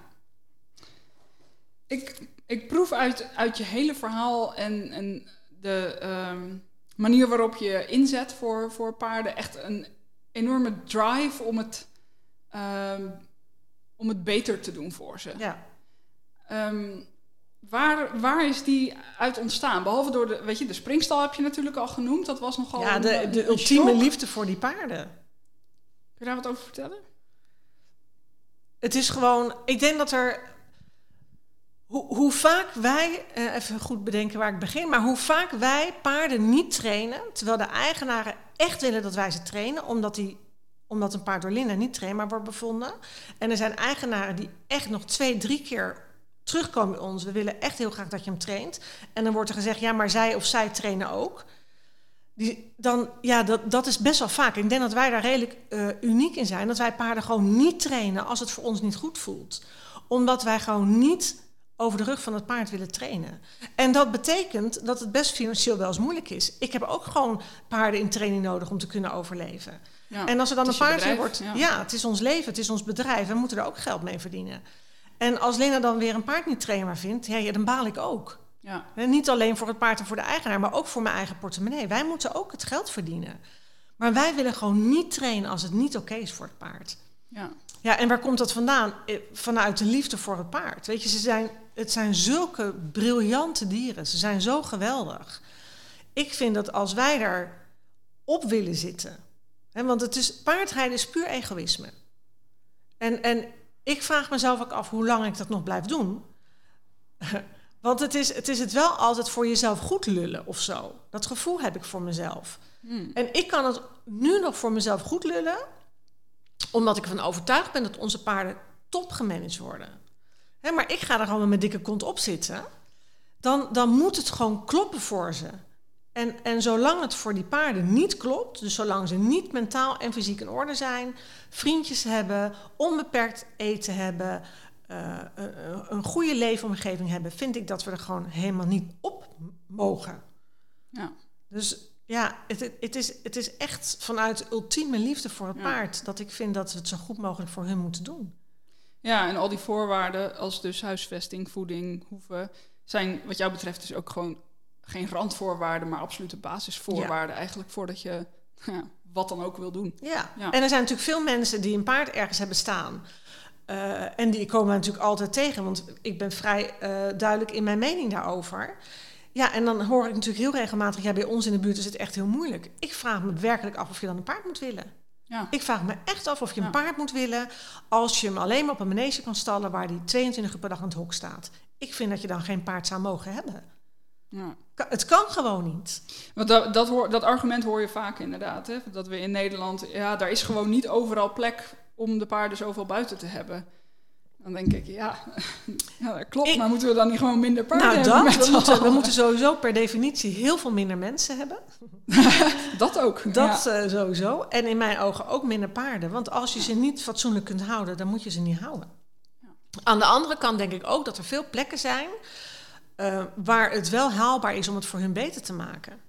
Ik, ik proef uit, uit je hele verhaal en, en de um, manier waarop je inzet voor, voor paarden echt een enorme drive om het, om het beter te doen voor ze. Ja. Waar, waar is die uit ontstaan? Behalve door de, weet je, de springstal heb je natuurlijk al genoemd. Dat was nogal. Ja, de, de ultieme liefde voor die paarden. Kun je daar wat over vertellen? Het is gewoon, ik denk dat er. Hoe, vaak wij, eh, even goed bedenken waar ik begin, maar hoe vaak wij paarden niet trainen, terwijl de eigenaren echt willen dat wij ze trainen, omdat, die, omdat een paard door Linda niet trainbaar wordt bevonden. En er zijn eigenaren die echt nog twee, drie keer terugkomen bij ons. We willen echt heel graag dat je hem traint. En dan wordt er gezegd, ja, maar zij of zij trainen ook. Die, dan, ja, dat, dat is best wel vaak. Ik denk dat wij daar redelijk uh, uniek in zijn. Dat wij paarden gewoon niet trainen als het voor ons niet goed voelt. Omdat wij gewoon niet over de rug van het paard willen trainen. En dat betekent dat het best financieel wel eens moeilijk is. Ik heb ook gewoon paarden in training nodig om te kunnen overleven. Ja, en als er dan een paard wordt, ja. ja, het is ons leven, het is ons bedrijf, we moeten er ook geld mee verdienen. En als Lena dan weer een paard niet trainbaar vindt, ja, dan baal ik ook. Ja. En niet alleen voor het paard en voor de eigenaar, maar ook voor mijn eigen portemonnee. Wij moeten ook het geld verdienen. Maar wij willen gewoon niet trainen als het niet oké is voor het paard. Ja. ja, en waar komt dat vandaan? Eh, vanuit de liefde voor het paard. Weet je, ze zijn, het zijn zulke briljante dieren. Ze zijn zo geweldig. Ik vind dat als wij daar op willen zitten. Hè, want het is, paardrijden is puur egoïsme. En, en ik vraag mezelf ook af hoe lang ik dat nog blijf doen. Want het is, het is het wel altijd voor jezelf goed lullen of zo. Dat gevoel heb ik voor mezelf. Hmm. En ik kan het nu nog voor mezelf goed lullen, omdat ik ervan overtuigd ben dat onze paarden top gemanaged worden. Hè, maar ik ga er gewoon met mijn dikke kont op zitten. Dan, dan moet het gewoon kloppen voor ze. En, en zolang het voor die paarden niet klopt, dus zolang ze niet mentaal en fysiek in orde zijn, vriendjes hebben, onbeperkt eten hebben, uh, een goede leefomgeving hebben, vind ik dat we er gewoon helemaal niet op mogen. Ja. Dus ja, het, het, is, het is echt vanuit ultieme liefde voor het paard dat ik vind dat we het zo goed mogelijk voor hun moeten doen. Ja, en al die voorwaarden als dus huisvesting, voeding, hoeven, zijn wat jou betreft dus ook gewoon geen randvoorwaarden, maar absolute basisvoorwaarden eigenlijk voordat je ja, wat dan ook wil doen. Ja. ja. en er zijn natuurlijk veel mensen die een paard ergens hebben staan. Uh, en die komen natuurlijk altijd tegen, want ik ben vrij uh, duidelijk in mijn mening daarover. Ja, en dan hoor ik natuurlijk heel regelmatig, ja, bij ons in de buurt is het echt heel moeilijk. Ik vraag me werkelijk af of je dan een paard moet willen. Ja. Ik vraag me echt af of je een paard moet willen als je hem alleen maar op een manege kan stallen waar die 22 uur per dag aan het hok staat. Ik vind dat je dan geen paard zou mogen hebben. Ja. Het kan gewoon niet. Want dat, dat, hoor, dat argument hoor je vaak inderdaad. Hè? Dat we in Nederland, ja, daar is gewoon niet overal plek om de paarden zoveel buiten te hebben. Dan denk ik, ja, ja dat klopt, Ik- maar moeten we dan niet gewoon minder paarden nou, hebben? dat. We moeten, we moeten sowieso per definitie heel veel minder mensen hebben. Dat ook. Dat ja. eh, sowieso. En in mijn ogen ook minder paarden. Want als je ze niet fatsoenlijk kunt houden, dan moet je ze niet houden. Aan de andere kant denk ik ook dat er veel plekken zijn eh, waar het wel haalbaar is om het voor hun beter te maken.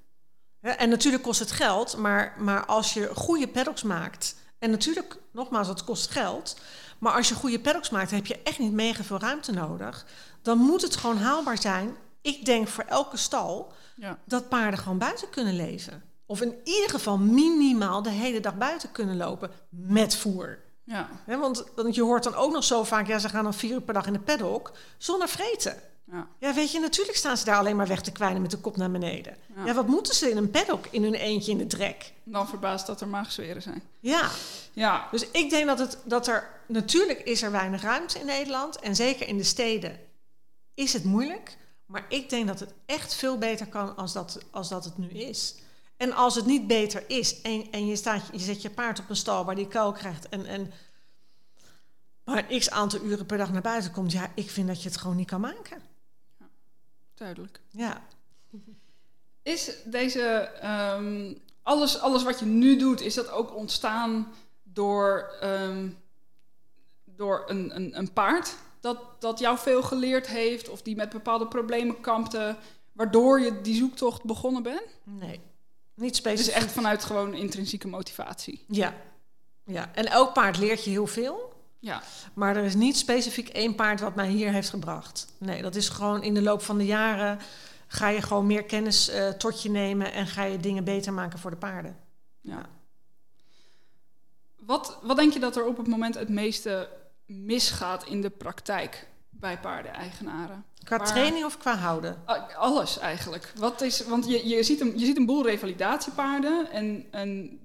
En natuurlijk kost het geld, maar, maar als je goede paddocks maakt. En natuurlijk, nogmaals, het kost geld. Maar als je goede paddocks maakt, heb je echt niet mega veel ruimte nodig. Dan moet het gewoon haalbaar zijn. Ik denk voor elke stal Ja. dat paarden gewoon buiten kunnen leven. Of in ieder geval minimaal de hele dag buiten kunnen lopen met voer. Ja. Want, want je hoort dan ook nog zo vaak, ja, ze gaan dan vier uur per dag in de paddock zonder vreten. Ja. Ja, weet je, natuurlijk staan ze daar alleen maar weg te kwijnen met de kop naar beneden. Ja. Ja, wat moeten ze in een paddock in hun eentje in de drek? Dan verbaast dat er maagzweren zijn. Ja, Ja, dus ik denk dat, het, dat er, natuurlijk is er weinig ruimte in Nederland. En zeker in de steden is het moeilijk. Maar ik denk dat het echt veel beter kan als dat, als dat het nu is. En als het niet beter is en, en je, staat, je zet je paard op een stal waar die kou krijgt en, en maar een x aantal uren per dag naar buiten komt, ja, ik vind dat je het gewoon niet kan maken. Duidelijk. Ja. Is deze, ehm, alles, alles wat je nu doet, is dat ook ontstaan door, ehm, door een, een, een paard dat, dat jou veel geleerd heeft of die met bepaalde problemen kampte, waardoor je die zoektocht begonnen bent? Nee, niet specifiek. is echt vanuit gewoon intrinsieke motivatie. Ja. ja, en elk paard leert je heel veel. Ja, Maar er is niet specifiek één paard wat mij hier heeft gebracht. Nee, dat is gewoon in de loop van de jaren ga je gewoon meer kennis eh, tot je nemen en ga je dingen beter maken voor de paarden. ja. Wat, wat denk je dat er op het moment het meeste misgaat in de praktijk bij paardeneigenaren? Qua Waar- training of qua houden? Ah, Alles eigenlijk. Wat is, want je, je, ziet een, je ziet een boel revalidatiepaarden. En, en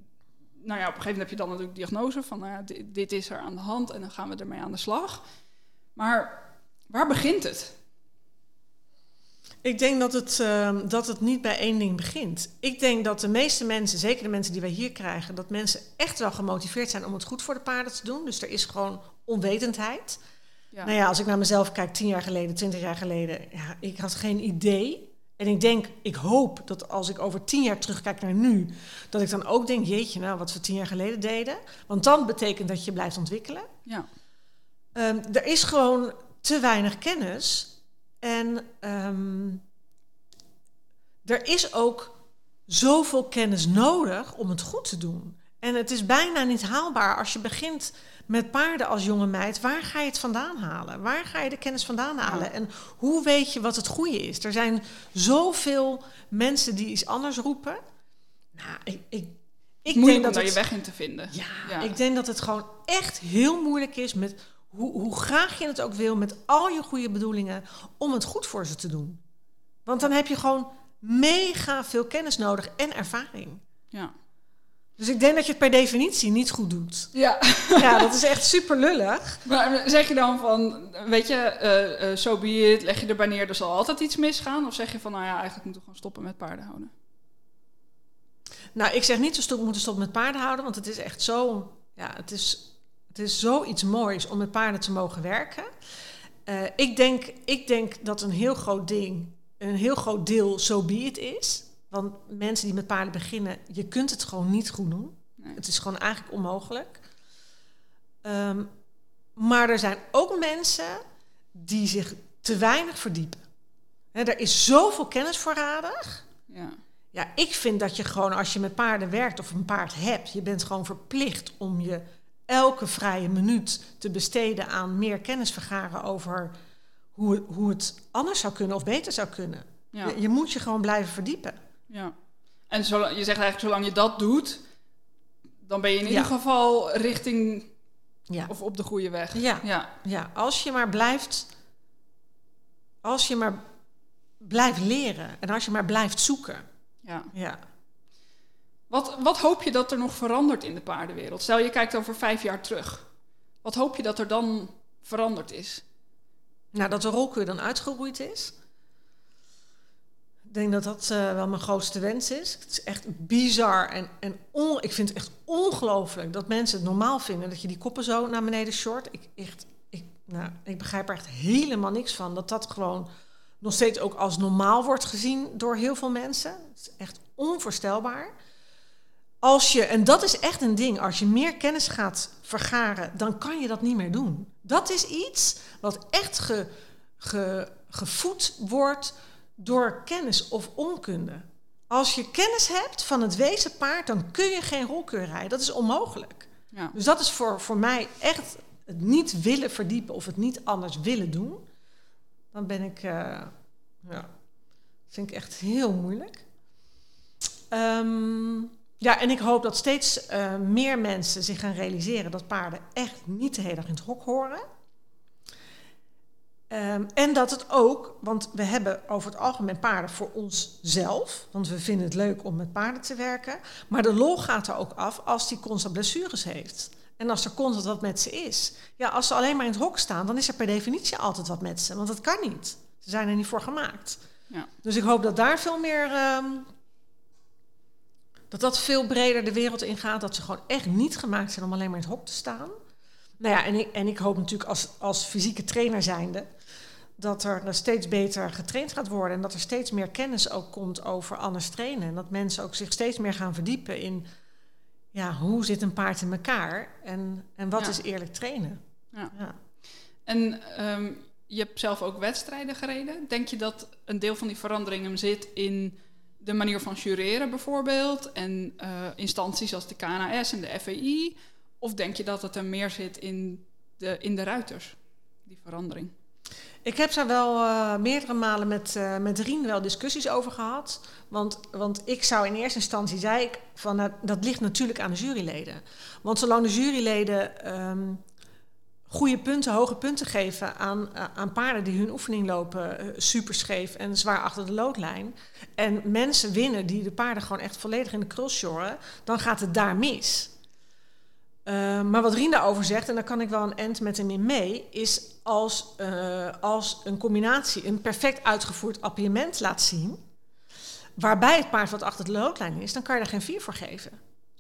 nou ja, op een gegeven moment heb je dan natuurlijk diagnose van nou ja, dit, dit is er aan de hand en dan gaan we ermee aan de slag. Maar waar begint het? Ik denk dat het, ehm, dat het niet bij één ding begint. Ik denk dat de meeste mensen, zeker de mensen die wij hier krijgen, dat mensen echt wel gemotiveerd zijn om het goed voor de paarden te doen. Dus er is gewoon onwetendheid. Ja. Nou ja, als ik naar mezelf kijk, tien jaar geleden, twintig jaar geleden, ja, ik had geen idee. En ik denk, ik hoop dat als ik over tien jaar terugkijk naar nu, dat ik dan ook denk, jeetje, nou, wat we tien jaar geleden deden. Want dan betekent dat je blijft ontwikkelen. ja. Ehm, er is gewoon te weinig kennis. En ehm, er is ook zoveel kennis nodig om het goed te doen. En het is bijna niet haalbaar als je begint met paarden als jonge meid. Waar ga je het vandaan halen? Waar ga je de kennis vandaan halen? En hoe weet je wat het goede is? Er zijn zoveel mensen die iets anders roepen. Nou, ik, ik, ik Moeilijk denk om dat daar je weg in te vinden. ja, Ja. ik denk dat het gewoon echt heel moeilijk is met hoe, hoe graag je het ook wil, met al je goede bedoelingen, om het goed voor ze te doen. Want dan heb je gewoon mega veel kennis nodig en ervaring. Ja. Dus ik denk dat je het per definitie niet goed doet. ja. Ja, dat is echt super lullig. Maar zeg je dan van, weet je, eh eh so be it, leg je erbij neer, er zal altijd iets misgaan? Of zeg je van, nou ja, eigenlijk moeten we gewoon stoppen met paarden houden? Nou, ik zeg niet we moeten stoppen met paarden houden, want het is echt zo, ja, het is, het is zoiets moois om met paarden te mogen werken. Eh, ik, denk, ik denk dat een heel groot ding, een heel groot deel so be it is. Want mensen die met paarden beginnen, je kunt het gewoon niet goed doen. Nee. Het is gewoon eigenlijk onmogelijk. Ehm, maar er zijn ook mensen die zich te weinig verdiepen. Er is zoveel kennis voorradig. Ja. Ja, ik vind dat je gewoon als je met paarden werkt of een paard hebt, je bent gewoon verplicht om je elke vrije minuut te besteden aan meer kennis vergaren over hoe, het- hoe het anders zou kunnen of beter zou kunnen. Ja. Je, je moet je gewoon blijven verdiepen. Ja. En zolang, je zegt eigenlijk, zolang je dat doet, dan ben je in Ja. ieder geval richting Ja. of op de goede weg. Ja. Ja. ja, als je maar blijft, als je maar blijft leren en als je maar blijft zoeken. ja. Ja. Wat, wat hoop je dat er nog verandert in de paardenwereld? Stel je kijkt over vijf jaar terug. Wat hoop je dat er dan veranderd is? Nou, dat de rolkeur dan uitgeroeid is. Ik denk dat dat eh, wel mijn grootste wens is. Het is echt bizar en, en on, ik vind het echt ongelooflijk dat mensen het normaal vinden dat je die koppen zo naar beneden short. Ik, echt, ik, nou, ik begrijp er echt helemaal niks van. Dat dat gewoon nog steeds ook als normaal wordt gezien door heel veel mensen. Het is echt onvoorstelbaar. Als je, en dat is echt een ding, als je meer kennis gaat vergaren, dan kan je dat niet meer doen. Dat is iets wat echt ge, ge, gevoed wordt door kennis of onkunde. Als je kennis hebt van het wezen paard, dan kun je geen rolkeur rijden. Dat is onmogelijk. Ja. Dus dat is voor, voor mij echt het niet willen verdiepen of het niet anders willen doen. Dan ben ik, uh, ja, vind ik echt heel moeilijk. Um, ja, en ik hoop dat steeds uh, meer mensen zich gaan realiseren dat paarden echt niet de hele dag in het hok horen. Um, en dat het ook, want we hebben over het algemeen paarden voor onszelf, want we vinden het leuk om met paarden te werken. Maar de lol gaat er ook af als die constant blessures heeft. En als er constant wat met ze is. Ja, als ze alleen maar in het hok staan, dan is er per definitie altijd wat met ze. Want dat kan niet. Ze zijn er niet voor gemaakt. Ja. Dus ik hoop dat daar veel meer. Um, dat dat veel breder de wereld ingaat. Dat ze gewoon echt niet gemaakt zijn om alleen maar in het hok te staan. Nou ja, en ik, en ik hoop natuurlijk als, als fysieke trainer zijnde dat er steeds beter getraind gaat worden en dat er steeds meer kennis ook komt over anders trainen. En dat mensen ook zich steeds meer gaan verdiepen in ja, hoe zit een paard in elkaar en, en wat Ja. is eerlijk trainen. Ja. Ja. En ehm, je hebt zelf ook wedstrijden gereden. Denk je dat een deel van die verandering hem zit in de manier van jureren bijvoorbeeld en eh, instanties als de KNAS en de FEI? Of denk je dat het er meer zit in de, in de ruiters, die verandering? Ik heb daar wel eh, meerdere malen met, eh, met Rien wel discussies over gehad. Want, want ik zou in eerste instantie, zei ik, van nou, dat ligt natuurlijk aan de juryleden. Want zolang de juryleden ehm, goede punten, hoge punten geven aan, eh, aan paarden die hun oefening lopen eh, super scheef en zwaar achter de loodlijn. En mensen winnen die de paarden gewoon echt volledig in de krul sjoren, dan gaat het daar mis. Uh, maar wat Rien daarover zegt, en daar kan ik wel een end met hem in mee, is als, uh, als een combinatie een perfect uitgevoerd appiëment laat zien, waarbij het paard wat achter de loodlijn is, dan kan je er geen vier voor geven.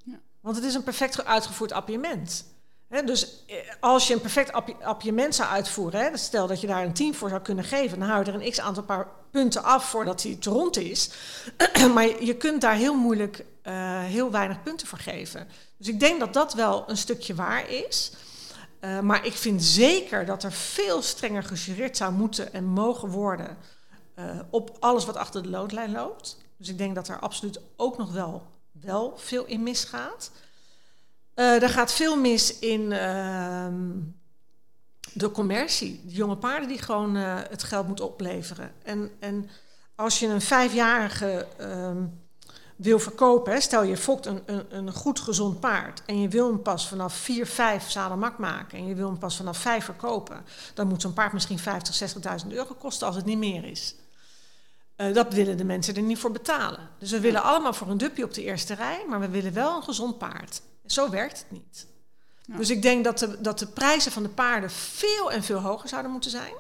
Ja. Want het is een perfect uitgevoerd appiëment. Dus eh, als je een perfect appiëment zou uitvoeren, stel dat je daar een 10 voor zou kunnen geven, dan hou je er een x aantal paar punten af voordat hij te rond is. maar je kunt daar heel moeilijk uh, heel weinig punten voor geven. Dus ik denk dat dat wel een stukje waar is. Uh, maar ik vind zeker dat er veel strenger gejureerd zou moeten en mogen worden op alles wat achter de loodlijn loopt. Dus ik denk dat er absoluut ook nog wel, wel veel in misgaat. Uh, er gaat veel mis in ehm, de commercie. De jonge paarden die gewoon het geld moeten opleveren. En, en als je een vijfjarige um, wil verkopen, hè, stel je fokt een, een, een, goed gezond paard en je wil hem pas vanaf 4, 5 zadelmak maken en je wil hem pas vanaf 5 verkopen, dan moet zo'n paard misschien 50, 60.000 euro kosten als het niet meer is. Uh, dat willen de mensen er niet voor betalen. Dus we willen allemaal voor een dupje op de eerste rij, maar we willen wel een gezond paard. Zo werkt het niet. Ja. Dus ik denk dat de, dat de prijzen van de paarden veel en veel hoger zouden moeten zijn.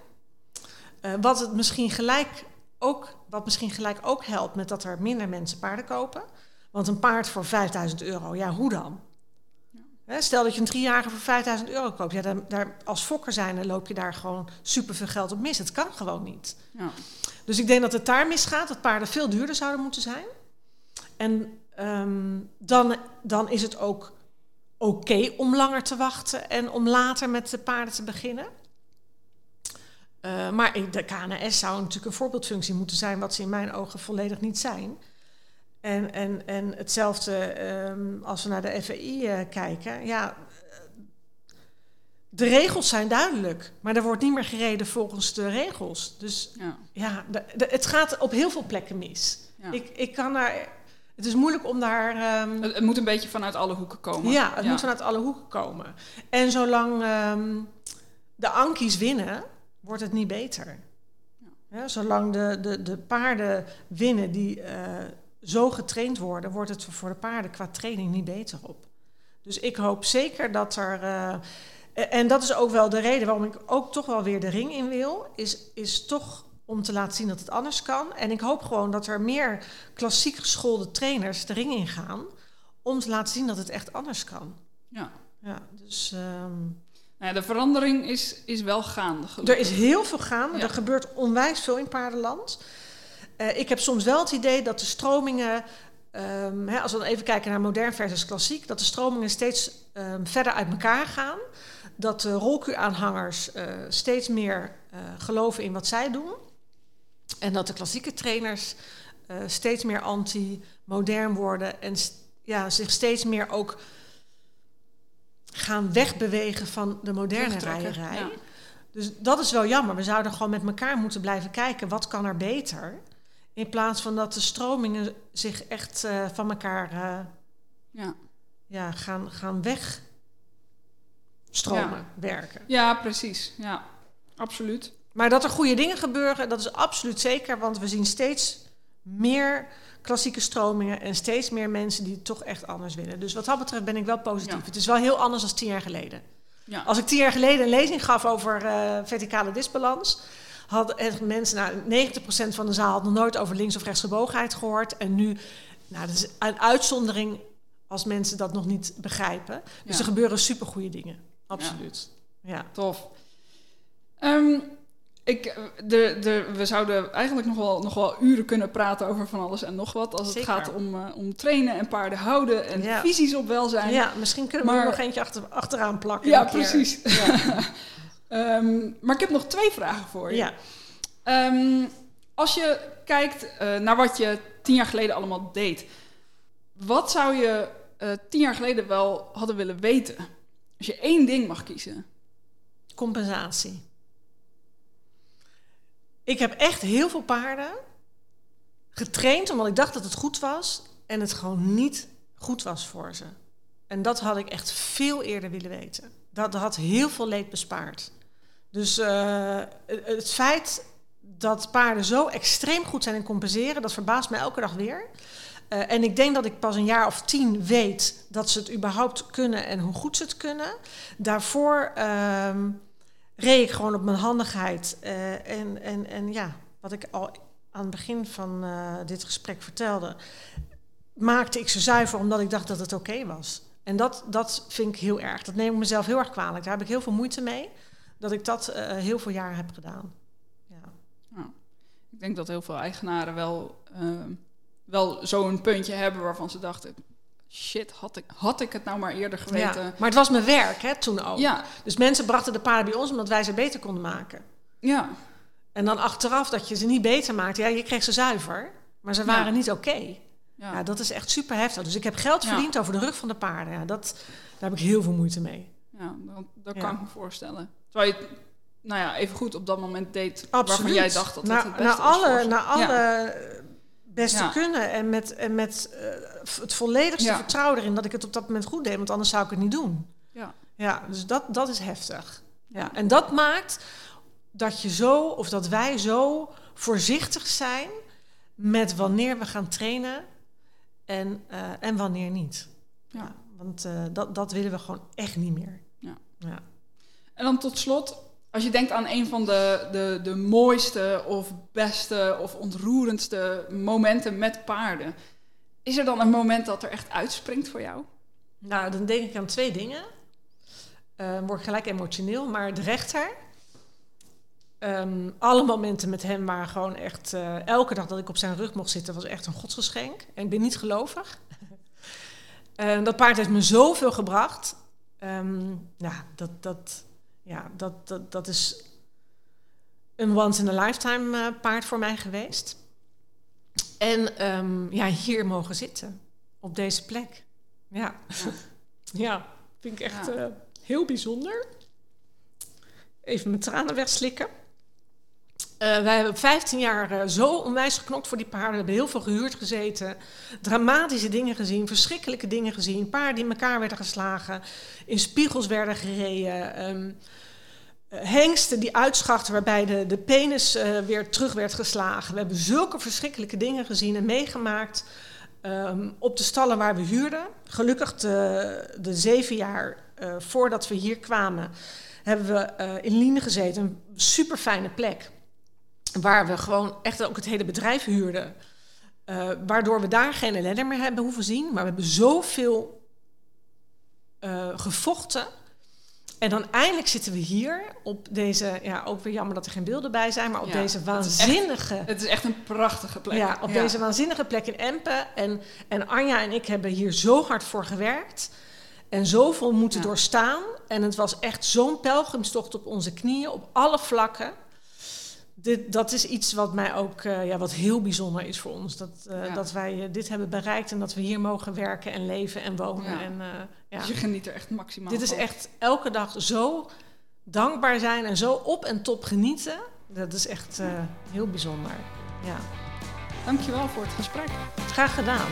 Uh, wat het misschien gelijk ook, wat misschien gelijk ook helpt met dat er minder mensen paarden kopen. Want een paard voor 5000 euro, ja, hoe dan? Ja. Stel dat je een driejarige voor 5000 euro koopt. Ja, daar, daar, als fokker zijn, dan loop je daar gewoon superveel geld op mis. Het kan gewoon niet. Ja. Dus ik denk dat het daar misgaat, dat paarden veel duurder zouden moeten zijn. En um, dan, dan is het ook oké okay om langer te wachten en om later met de paarden te beginnen. Uh, maar de KNS zou natuurlijk een voorbeeldfunctie moeten zijn, wat ze in mijn ogen volledig niet zijn. En, en, en hetzelfde um, als we naar de FEI uh, kijken. Ja, de regels zijn duidelijk, maar er wordt niet meer gereden volgens de regels. Dus ja, ja de, de, het gaat op heel veel plekken mis. Ja. Ik, ik kan daar. Het is moeilijk om daar. Um, het, het, moet een beetje vanuit alle hoeken komen. Ja, het moet vanuit alle hoeken komen. En zolang um, de Ankies winnen, wordt het niet beter. Ja. Ja, zolang de, de, de paarden winnen die uh, zo getraind worden, wordt het voor de paarden qua training niet beter op. Dus ik hoop zeker dat er. Uh, en dat is ook wel de reden waarom ik ook toch wel weer de ring in wil, is, is toch om te laten zien dat het anders kan. En ik hoop gewoon dat er meer klassiek geschoolde trainers de ring in gaan om te laten zien dat het echt anders kan. Ja. Ja, dus ehm, Nou ja, de verandering is, is wel gaande. er is heel veel gaande. Ja. Er gebeurt onwijs veel in paardenland. Eh, ik heb soms wel het idee dat de stromingen, ehm, hè, als we dan even kijken naar modern versus klassiek, dat de stromingen steeds ehm, verder uit elkaar gaan. Dat de rolku-aanhangers eh, steeds meer eh, geloven in wat zij doen. En dat de klassieke trainers eh, steeds meer anti-modern worden en ja, zich steeds meer ook gaan wegbewegen van de moderne rijerij. ja. Dus dat is wel jammer. We zouden gewoon met elkaar moeten blijven kijken wat kan er beter. In plaats van dat de stromingen zich echt eh, van elkaar eh, Ja. ja, gaan, gaan wegstromen, werken. ja, precies. Ja, absoluut. Maar dat er goede dingen gebeuren, dat is absoluut zeker. Want we zien steeds meer klassieke stromingen en steeds meer mensen die het toch echt anders willen. Dus wat dat betreft ben ik wel positief. Ja. Het is wel heel anders dan tien jaar geleden. Ja. Als ik tien jaar geleden een lezing gaf over eh, verticale disbalans, hadden echt mensen, nou, 90% van de zaal had nog nooit over links- of rechtsgebogenheid gehoord. En nu, nou, dat is een uitzondering als mensen dat nog niet begrijpen. Dus Ja. er gebeuren supergoeie dingen. Absoluut. Ja. Tof. Ehm, ik, eh, de, de, we zouden eigenlijk nog wel, nog wel uren kunnen praten over van alles en nog wat. Als het gaat om, eh, om trainen en paarden houden en Ja. visies op welzijn. ja, misschien kunnen we Maar- er nog eentje achter, achteraan plakken. Ja, precies. Ja. Ehm, maar ik heb nog twee vragen voor je. ja. Ehm, als je kijkt eh, naar wat je tien jaar geleden allemaal deed, wat zou je tien jaar geleden wel hadden willen weten? Als je één ding mag kiezen. Compensatie. Ik heb echt heel veel paarden getraind omdat ik dacht dat het goed was en het gewoon niet goed was voor ze. En dat had ik echt veel eerder willen weten. Dat had heel veel leed bespaard. Dus eh, het- feit dat paarden zo extreem goed zijn in compenseren, dat verbaast mij elke dag weer. Eh, en ik denk dat ik pas een jaar of tien weet dat ze het überhaupt kunnen en hoe goed ze het kunnen. Daarvoor ehm, reed ik gewoon op mijn handigheid. eh, en, en, en ja, wat ik al aan het begin van eh, dit gesprek vertelde, maakte ik ze zuiver omdat ik dacht dat het oké was. En dat, dat vind ik heel erg. Dat neem ik mezelf heel erg kwalijk. Daar heb ik heel veel moeite mee. Dat ik dat eh, heel veel jaar heb gedaan. Ja. Ik denk dat heel veel eigenaren wel, wel zo'n puntje hebben waarvan ze dachten... Shit, had ik, had ik het nou maar eerder geweten. Ja. Maar het was mijn werk hè, toen ook. Ja, Dus mensen brachten de paarden bij ons omdat wij ze beter konden maken. ja, En dan achteraf dat je ze niet beter maakte. Ja, je kreeg ze zuiver, maar ze waren Ja. niet oké. ja. Ja, dat is echt super heftig. Dus ik heb geld verdiend over de rug van de paarden. Ja, dat, daar heb ik heel veel moeite mee. ja dat, kan ik me voorstellen. Terwijl je nou ja, even goed op dat moment deed Absoluut. waarvan jij dacht dat het naar, het beste was voor alle, ze. naar alle beste Ja. kunnen. En met, en met eh, het volledigste Ja. vertrouwen erin dat ik het op dat moment goed deed. Want anders zou ik het niet doen. Ja. Ja, dus dat, dat is heftig. Ja. En dat maakt dat je zo, of dat wij zo voorzichtig zijn met wanneer we gaan trainen en, eh, en wanneer niet. Ja. want eh, dat, dat willen we gewoon echt niet meer. Ja. Ja. En dan tot slot, als je denkt aan een van de, de, de mooiste of beste of ontroerendste momenten met paarden. Is er dan een moment dat er echt uitspringt voor jou? Nou, dan denk ik aan twee dingen. Eh word gelijk emotioneel, maar de rechter. Ehm, alle momenten met hem waren gewoon echt. eh, elke dag dat ik op zijn rug mocht zitten, was echt een godsgeschenk. En ik ben niet gelovig. En dat paard heeft me zoveel gebracht. Ehm, ja, dat, dat, ja dat, dat, dat is een once in a lifetime eh, paard voor mij geweest. En ehm, ja, hier mogen zitten. Op deze plek. Ja. Ja, vind ik echt Ja. eh, heel bijzonder. Even mijn tranen wegslikken. Eh, wij hebben 15 jaar eh, zo onwijs geknokt voor die paarden. We hebben heel veel gehuurd gezeten. Dramatische dingen gezien, verschrikkelijke dingen gezien. Paarden die in elkaar werden geslagen, in spiegels werden gereden. ehm, eh, hengsten die uitschachten waarbij de, de penis weer terug werd geslagen. We hebben zulke verschrikkelijke dingen gezien en meegemaakt. Ehm, op de stallen waar we huurden. Gelukkig de, de zeven jaar voordat we hier kwamen, hebben we in Liene gezeten. Een super fijne plek. Waar we gewoon echt ook het hele bedrijf huurden. Uh, waardoor we daar geen ellende meer hebben hoeven zien. Maar we hebben zoveel uh, gevochten. En dan eindelijk zitten we hier op deze, ja, ook weer jammer dat er geen beelden bij zijn, maar op Ja, deze het is waanzinnige, Het is echt een prachtige plek. ja, op deze waanzinnige plek in Empen. En, en Anja en ik hebben hier zo hard voor gewerkt en zoveel moeten Ja. doorstaan. En het was echt zo'n pelgrimstocht op onze knieën, op alle vlakken. Dit, dat is iets wat mij ook eh, ja, wat heel bijzonder is voor ons. Dat, eh, Ja. dat wij eh, dit hebben bereikt en dat we hier mogen werken en leven en wonen. Ja. En, ja. Dus je geniet er echt maximaal Dit is echt elke dag zo dankbaar zijn en zo op en top genieten. Dat is echt heel bijzonder. Ja, Dankjewel voor het gesprek. graag gedaan.